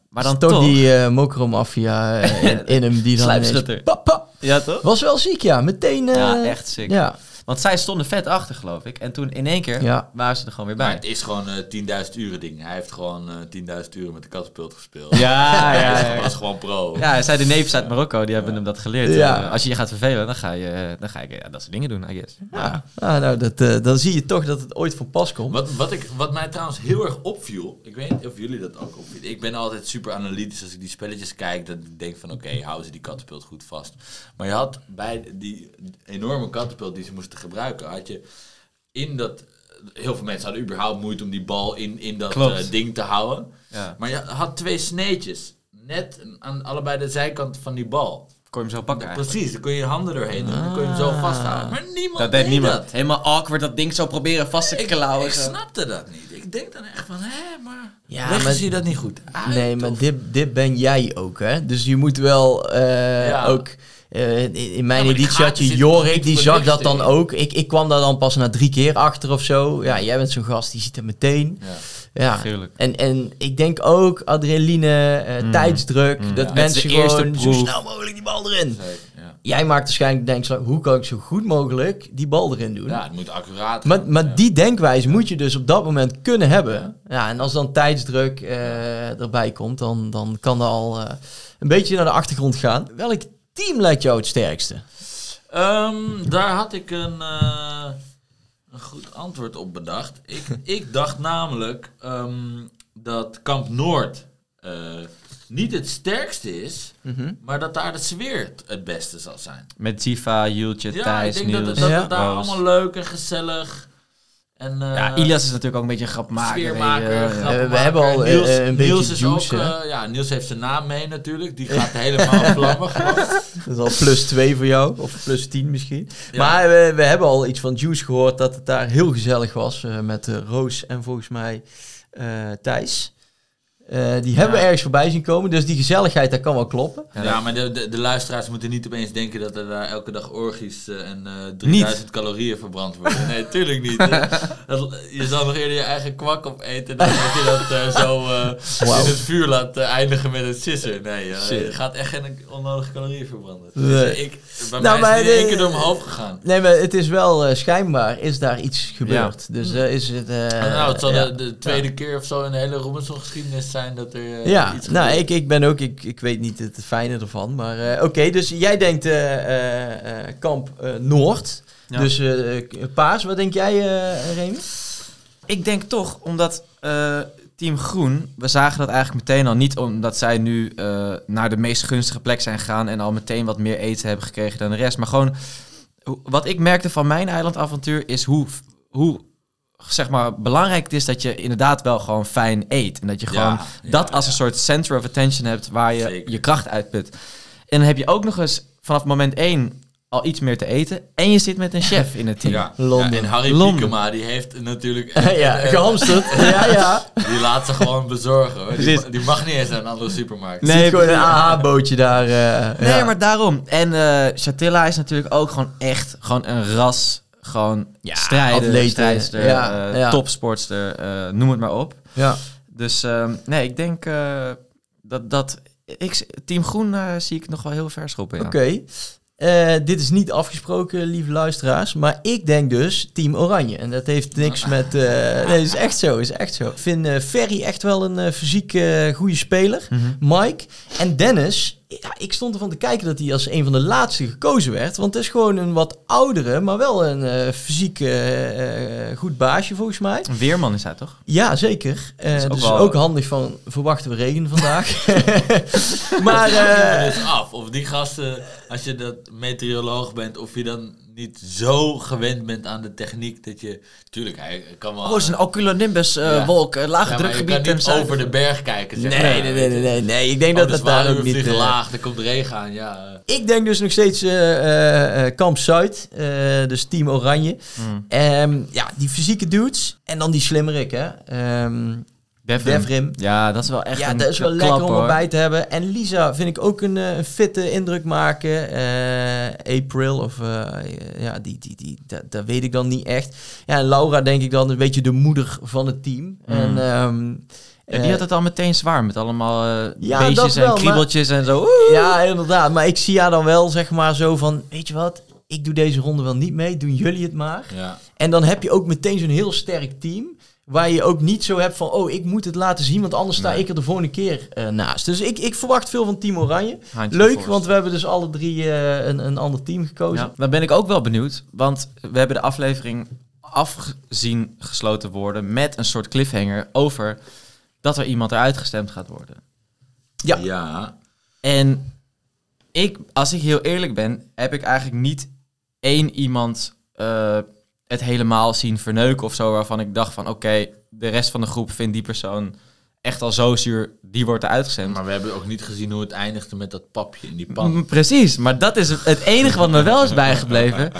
Maar dan toch, toch... die eh Mokro-maffia eh, in, in hem die dan Pap, pap. Ja, toch? Was wel ziek, ja. Meteen... eh, ja, echt sick. Ja, Want zij stonden vet achter, geloof ik. En toen in één keer Ja. waren ze er gewoon weer Maar bij. het is gewoon een 10.000 uren ding. Hij heeft gewoon eh 10.000 uren met de katapult gespeeld. Ja, ja, Hij ja. was gewoon pro. Ja, hij zei de neefjes uit Marokko, die hebben hem dat geleerd. Ja. Eh, als je je gaat vervelen, dan ga je, eh, dan ga je ja, dat soort dingen doen, I guess. ja. Ah, nou, dat, eh, dan zie je toch dat het ooit van pas komt. Wat, wat, ik, wat mij trouwens heel erg opviel, ik weet niet of jullie dat ook opvielen. Ik ben altijd super analytisch als ik die spelletjes kijk. Dat ik denk van oké, houden ze die katapult goed vast. Maar je had bij die enorme katapult die ze moesten gebruiken, had je in dat... Heel veel mensen hadden überhaupt moeite om die bal in, in dat eh, ding te houden. Ja. Maar je had twee sneetjes. Net aan allebei de zijkant van die bal. Kon je hem zo pakken eigenlijk. Precies, dan kun je je handen doorheen doen. Dan kun je hem zo vasthouden. Maar niemand Dat deed niemand. dat. Helemaal awkward dat ding zo proberen vast te klauwen. ik snapte dat niet. Ik denk dan echt van, hé, maar... Ja, leggen ze je dat niet goed uit, Nee, maar of- dit, dit ben jij ook, hè? Dus je moet wel eh, Ja. ook... eh, in, mijn Ja, editie had je Jorik, die zag dat dan ook. Ik, ik kwam daar dan pas na drie keer achter of zo. Ja, jij bent zo'n gast, die ziet het meteen. Ja. Ja. En, en ik denk ook adrenaline, eh, tijdsdruk, dat Mm. Het mensen gewoon zo snel mogelijk die bal erin. Zeker, ja. Jij maakt waarschijnlijk denk je, hoe kan ik zo goed mogelijk die bal erin doen? ja, het moet accuraat Maar, gaan, maar ja. die denkwijze moet je dus op dat moment kunnen hebben. Ja, en als dan tijdsdruk eh, erbij komt, dan, dan kan dat al eh, een beetje naar de achtergrond gaan. Welk team lijkt jou het sterkste? Ehm, daar had ik een, eh, een goed antwoord op bedacht. Ik, ik dacht namelijk ehm, dat Kamp Noord eh, niet het sterkste is, maar dat daar de sfeer het, beste zal zijn. Met Tifa, Jultje, Ja, Thijs, ik denk dat, Niels. het- dat Ja. het daar Roos. allemaal leuk en gezellig en eh, Ja, Ilias is natuurlijk ook een beetje een grapmaker. sfeermaker, we hebben al, eh, Niels, een beetje Niels is juice, ook, eh, ja, Niels heeft zijn naam mee natuurlijk. Die gaat helemaal vlammen. Dat is al plus 2 voor jou, of plus 10 misschien. Ja. Maar we, we hebben al iets van Juice gehoord dat het daar heel gezellig was eh, met eh, Roos en volgens mij eh, Thijs. Eh, die hebben we ergens voorbij zien komen, dus die gezelligheid, dat kan wel kloppen. Ja, maar de, de, de luisteraars moeten niet opeens denken dat er daar elke dag orgies eh, en eh 3000 calorieën verbrand worden. Nee, tuurlijk niet. hè. Dat- je zal nog eerder je eigen kwak opeten dan dat je dat eh, zo eh, in het vuur laat eh, eindigen met een sisser. Nee, eh, je gaat echt geen onnodige calorieën verbranden. Nee. Dus ik, bij Nou, mij maar is het één keer door mijn hoofd gegaan. Nee, maar het is wel eh, schijnbaar is daar iets gebeurd. Dus eh, is het... eh, nou, het zal ja. de, de tweede keer of zo in de hele Robinson-geschiedenis zijn dat er eh, Ja, iets nou, ik, ik ben ook, ik, ik weet niet het fijne ervan, maar eh, oké, dus jij denkt eh, eh, eh, kamp eh, Noord, Ja. dus eh, paars, wat denk jij, eh Remy? Ik denk toch, omdat eh, Team Groen, we zagen dat eigenlijk meteen al niet omdat zij nu eh, naar de meest gunstige plek zijn gegaan en al meteen wat meer eten hebben gekregen dan de rest. Maar gewoon, wat ik merkte van mijn eilandavontuur is hoe, hoe zeg maar, belangrijk is dat je inderdaad wel gewoon fijn eet. En dat je gewoon ja, dat als ja. een soort center of attention hebt waar je Zeker. je kracht uitput. En dan heb je ook nog eens vanaf moment één al iets meer te eten. En je zit met een chef in het team. Ja. Londen. Ja, en Harry Londen. Piekema, die heeft natuurlijk... ja, gehamsterd. ja, ja. Die laat ze gewoon bezorgen. hoor. Die, mag niet eens naar een andere supermarkt. Nee, Ziet gewoon een. AH-bootje daar. eh, Nee, ja. maar daarom. En eh Chatilla is natuurlijk ook gewoon echt gewoon een ras. Gewoon Ja, strijdster, eh, ja. topsportster, eh, noem het maar op. Ja. Dus ehm, nee, ik denk eh, dat, dat ik, Team Groen zie ik nog wel heel ver schoppen. Ja. Oké. Dit is niet afgesproken, lieve luisteraars. Maar ik denk dus Team Oranje. En dat heeft niks met... eh, nee, is echt zo. Is echt zo. Ik vind eh, Ferry echt wel een fysiek goede speler. Mhm. Mike en Dennis. Ja, ik stond ervan te kijken dat hij als een van de laatste gekozen werd. Want het is gewoon een wat oudere, maar wel een eh, fysiek eh, eh, goed baasje volgens mij. Een weerman is hij toch? Ja, zeker. Eh, is ook dus wel- ook handig van verwachten we regen vandaag. maar Ik vraag me eh, dus af of die gasten, als je dat meteoroloog bent, of je dan niet zo gewend bent aan de techniek dat je... Tuurlijk, hij kan wel... Oh, het is een oculonimbus eh, Ja. wolk, eh, lage Ja, je drukgebied. kan niet over de berg kijken. zeg nee, maar. nee, nee, nee, nee, nee. Ik denk Oh, dat dat daar ook niet... eh, laag, er komt regen aan, ja. eh. ik denk dus nog steeds eh, eh, eh, Kamp Zuid, eh, dus Team Oranje. Hmm. Ehm, ja, die fysieke dudes. En dan die slimmerik, hè. Ehm Devrim. Devrim. Ja, dat is wel echt Ja, een dat is wel klap, lekker om hoor. erbij te hebben. En Lisa vind ik ook een, eh, een fitte indruk maken. Eh, April, of eh, ja, die, die, die, dat, dat weet ik dan niet echt. Ja, en Laura denk ik dan een beetje de moeder van het team. En, ehm, Ja, die had het al meteen zwaar met allemaal Ja, beestjes wel, en maar- kriebeltjes en zo. Oeh. Ja, inderdaad. Maar ik zie haar dan wel zeg maar zo van, weet je wat, ik doe deze ronde wel niet mee, doen jullie het maar. ja. En dan heb je ook meteen zo'n heel sterk team. Waar je ook niet zo hebt van, oh, ik moet het laten zien, want anders sta Nee. ik er de volgende keer eh, naast. Dus ik, ik verwacht veel van Team Oranje. Handje Leuk, voorst. want we hebben dus alle drie eh, een, een ander team gekozen. Ja, dan ben ik ook wel benieuwd, want we hebben de aflevering afgezien gesloten worden met een soort cliffhanger over dat er iemand eruit gestemd gaat worden. Ja. ja. En ik, als ik heel eerlijk ben, heb ik eigenlijk niet één iemand eh, het helemaal zien verneuken of zo, waarvan ik dacht van oké, de rest van de groep vindt die persoon echt al zo zuur, die wordt eruit gestemd. Maar we hebben ook niet gezien hoe het eindigde met dat papje in die pan. Precies, maar dat is het- enige wat me wel is bijgebleven.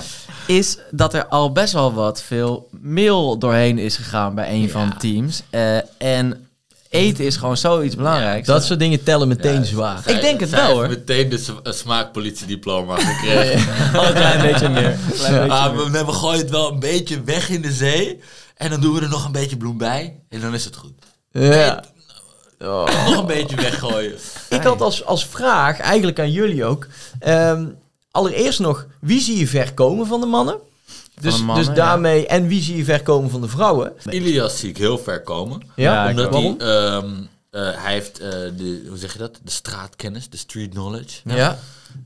Is dat er al best wel wat veel mail doorheen is gegaan bij een van de teams. Eh, en eten is gewoon zoiets belangrijks. Dat soort dingen tellen meteen Ja, zwaar. zij- Ik denk het zij wel, hoor. meteen de smaakpolitiediploma gekregen. Al een klein beetje meer. Klein beetje Ah, meer. we, we gooien het wel een beetje weg in de zee. En dan doen we er nog een beetje bloem bij. En dan is het goed. Ja. Oh. Nog een beetje weggooien. Ik had als, als vraag, eigenlijk aan jullie ook. ehm, allereerst nog, wie zie je ver komen van de mannen? Dus, de mannen, dus ja. daarmee, en wie zie je ver komen van de vrouwen? Ilias zie ik heel ver komen. Ja, omdat hij, ehm, eh, hij heeft eh, de, hoe zeg je dat? De straatkennis, de street knowledge. Ja, Ja,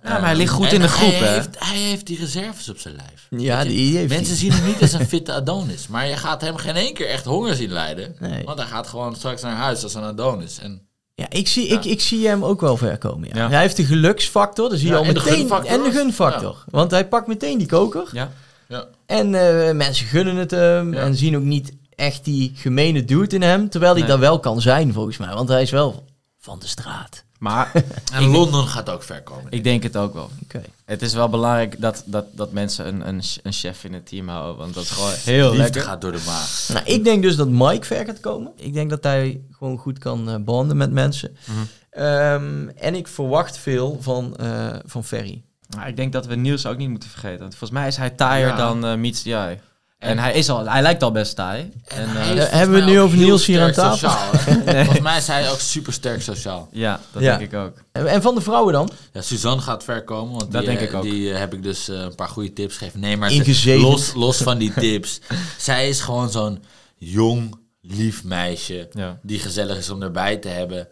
maar hij ligt goed En in de hij groep, hè? Heeft, hij heeft die reserves op zijn lijf. ja je? die heeft Mensen zien hem niet als een fitte Adonis. Maar je gaat hem geen één keer echt honger zien lijden. Nee. Want hij gaat gewoon straks naar huis als een Adonis. En Ja, ik zie, ik, ik zie hem ook wel ver komen. Ja. Ja. Hij heeft de geluksfactor, dus zie je Ja, al en de meteen. gunfactor. En de gunfactor. Want hij pakt meteen die koker. Ja. Ja. En eh, mensen gunnen het hem Ja. en zien ook niet echt die gemene dude in hem. Terwijl hij Nee. dat wel kan zijn, volgens mij. Want hij is wel van de straat. Maar En Londen gaat ook ver komen. ik denk het ook wel. Oké. Het is wel belangrijk dat, dat, dat mensen een, een, een chef in het team houden. Want dat is gewoon heel Liefde lekker. gaat door de maag. Nou, ik denk dus dat Mike ver gaat komen. Ik denk dat hij gewoon goed kan eh banden met mensen. Mhm. Ehm, en ik verwacht veel van, eh, van Ferry. Maar ik denk dat we Niels ook niet moeten vergeten. Want volgens mij is hij taaier Ja. dan eh Meets the Eye. En hij, is al, hij lijkt al best taai. En, eh, is hebben we nu over Niels hier aan tafel? Sociaal? Volgens mij is hij ook super sterk sociaal. ja, dat Ja. denk ik ook. En en van de vrouwen dan? Ja, Suzanne gaat ver komen. Want Dat die, denk eh, ik ook. Die eh, heb ik dus eh, een paar goede tips gegeven. Nee, maar los, los van die tips. zij is gewoon zo'n jong, lief meisje. Ja. Die gezellig is om erbij te hebben.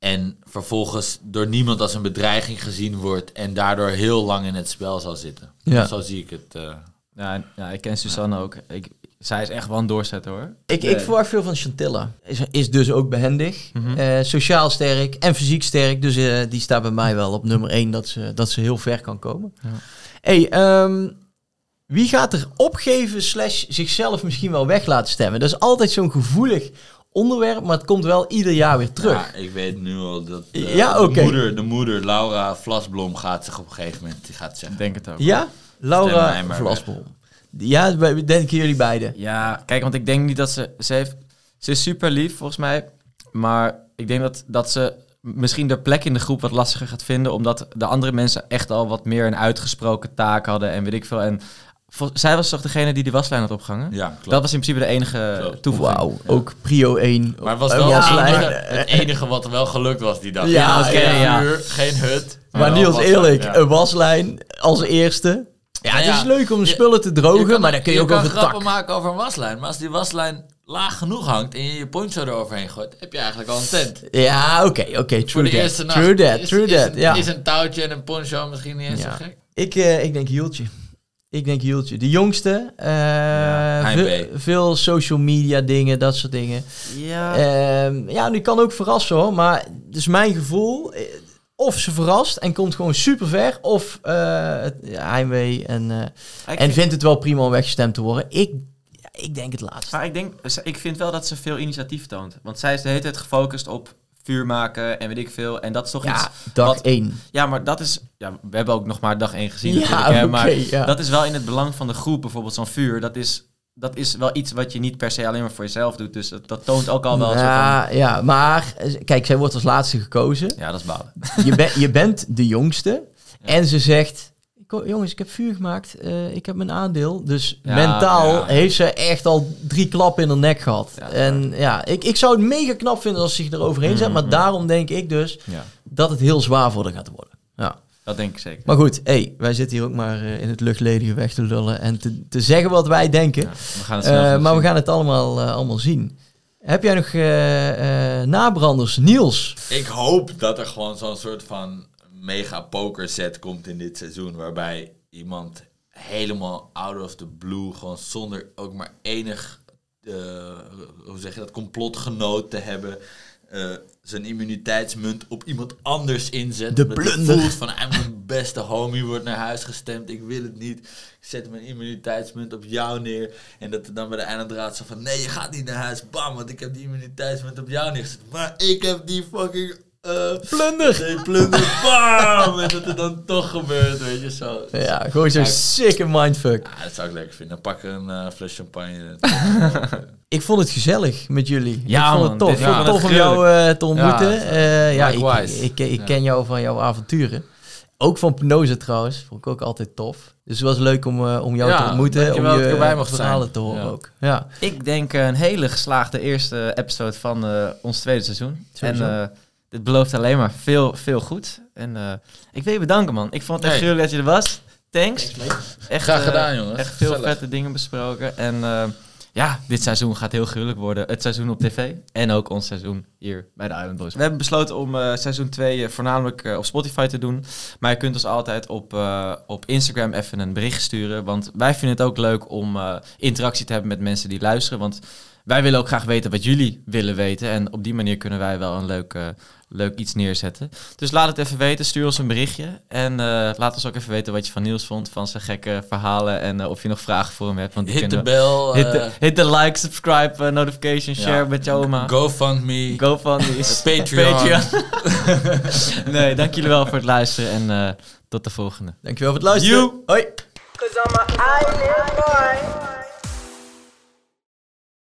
En vervolgens door niemand als een bedreiging gezien wordt. En daardoor heel lang in het spel zal zitten. Ja. Zo zie ik het. eh. Ja, ja, ik ken Suzanne ook. Ik, zij is echt wel een doorzetter hoor. Ik, ik verwacht veel van Chantilla. Is, is dus ook behendig, Mhm. eh, sociaal sterk en fysiek sterk. Dus eh, die staat bij mij wel op nummer 1 dat ze, dat ze heel ver kan komen. Ja. Hey, ehm, wie gaat er opgeven slash zichzelf misschien wel weg laten stemmen? Dat is altijd zo'n gevoelig onderwerp, maar het komt wel ieder jaar weer terug. Ja, ik weet nu al dat eh, Ja, de, oké. moeder, de moeder, Laura Vlasblom, gaat zich op een gegeven moment die gaat Ik zeggen. denk het ook. Ja? Laura Vlasbol. Ja, denken jullie beiden. Ja, kijk, want ik denk niet dat ze... Ze, heeft, ze is super lief, volgens mij. Maar ik denk dat, dat ze misschien de plek in de groep wat lastiger gaat vinden... omdat de andere mensen echt al wat meer een uitgesproken taak hadden en weet ik veel. En zij was toch degene die die waslijn had opgehangen? Ja, klopt. Dat was in principe de enige Klopt. toevoeging. Wauw, ook prio 1. maar het was wel het enige, het enige wat er wel gelukt was die dag. Ja, Het was oké, geen ja. geen hut. Maar Niels, waslijn, eerlijk, ja. een waslijn als eerste. Ja, het Ja, is leuk om de je- spullen te drogen, kan- maar dan kun je, ook kan over grappen tak. maken over een waslijn. Maar als die waslijn laag genoeg hangt en je je poncho eroverheen gooit, heb je eigenlijk al een tent. Ja, oké, oké, true de that. True that, is, true that, ja. is een touwtje en een poncho misschien niet eens Ja. zo gek. Ik, eh, ik denk Hieltje. Ik denk Hieltje. De jongste. eh, ve- B. veel social media dingen, dat soort dingen. Ja. Ehm, ja, die kan ook verrassen hoor. Maar dus mijn gevoel... eh, Of ze verrast en komt gewoon super ver. Of eh het ja, heimwee en, eh, en vind- vindt het wel prima om weggestemd te worden. Ik, ja, ik denk het laatste. Maar ik denk, ik vind wel dat ze veel initiatief toont. Want zij is de hele tijd gefocust op vuur maken en weet ik veel. En dat is toch iets... Ja, dag wat- 1. Ja, maar dat is... Ja, we hebben ook nog maar dag één gezien Ja, natuurlijk. Hè, maar ja. dat is wel in het belang van de groep. Bijvoorbeeld zo'n vuur. Dat is, dat is wel iets wat je niet per se alleen maar voor jezelf doet. Dus dat, dat toont ook al wel van... ja, ja, maar eh, kijk, zij wordt als laatste gekozen. Ja, dat is balen. je, ben- je bent de jongste. En ze zegt, "Ko- jongens, ik heb vuur gemaakt. eh, ik heb mijn aandeel. Dus Ja, mentaal ja. heeft ze echt al drie klappen in haar nek gehad. Ja, en ja, ik, ik zou het mega knap vinden als ze zich eroverheen zet. Maar Mhm. daarom denk ik dus Ja, dat het heel zwaar voor haar gaat worden. Ja. dat denk ik zeker. Maar goed, hey, wij zitten hier ook maar eh, in het luchtledige weg te lullen. En te, te zeggen wat wij denken. Ja, we gaan het Eh, genoeg maar we zien. gaan het allemaal, allemaal zien. Heb jij nog eh, eh, nabranders? Niels? Ik hoop dat er gewoon zo'n soort van mega poker set komt in dit seizoen. Waarbij iemand helemaal out of the blue, gewoon zonder ook maar enig, eh, hoe zeg je dat, complotgenoot te hebben. eh, zijn immuniteitsmunt op iemand anders inzet. De blunder. voelt van, "Ah, mijn beste homie wordt naar huis gestemd. Ik wil het niet. Ik zet mijn immuniteitsmunt op jou neer. En dat er dan bij de eindraad zo van, nee, je gaat niet naar huis. Bam, want ik heb die immuniteitsmunt op jou neergezet. Maar ik heb die fucking... eh Plunder! Nee, plunder. Bam! En dat het dan toch gebeurt, weet je zo. Ja, gewoon zo'n sikke mindfuck. Ja, dat zou ik lekker vinden. Dan pak een eh, fles champagne. Ik vond het gezellig met jullie. Ja, ik vond man, het tof. dit- Ik vond ja, het tof om jou eh, te ontmoeten. Ja, Eh, ja, ik, ik, ik Ja. ken jou van jouw avonturen. Ook van Pnoze trouwens. Vond ik ook altijd tof. Dus het was leuk om, eh, om jou Ja, te ontmoeten. Om je ik erbij mocht verhalen zijn. te horen Ja. ook. Ja. Ik denk een hele geslaagde eerste episode van eh, ons tweede seizoen. Sowieso. En eh, dit belooft alleen maar veel, veel goed. En eh, ik wil je bedanken, man. Ik vond het echt Nee. gruwelijk dat je er was. Thanks. Echt, Graag eh, gedaan, jongens. Echt veel Gezellig. vette dingen besproken. En eh, ja, dit seizoen gaat heel gruwelijk worden. Het seizoen op tv en ook ons seizoen hier bij de Island Boys. We hebben besloten om eh, seizoen 2 eh, voornamelijk eh, op Spotify te doen. Maar je kunt ons altijd op, eh, op Instagram even een bericht sturen. Want wij vinden het ook leuk om eh, interactie te hebben met mensen die luisteren. Want wij willen ook graag weten wat jullie willen weten. En op die manier kunnen wij wel een leuk, eh, leuk iets neerzetten. Dus laat het even weten. Stuur ons een berichtje. En eh, laat ons ook even weten wat je van Niels vond. Van zijn gekke verhalen. En eh, of je nog vragen voor hem hebt. Want Hit de bel. Hit eh, de, hit de like, subscribe, notification, share ja. met je oma. GoFundMe. GoFundMe. Patreon. nee, dank jullie wel voor het luisteren. En eh, tot de volgende. Dankjewel voor het luisteren. You. Hoi.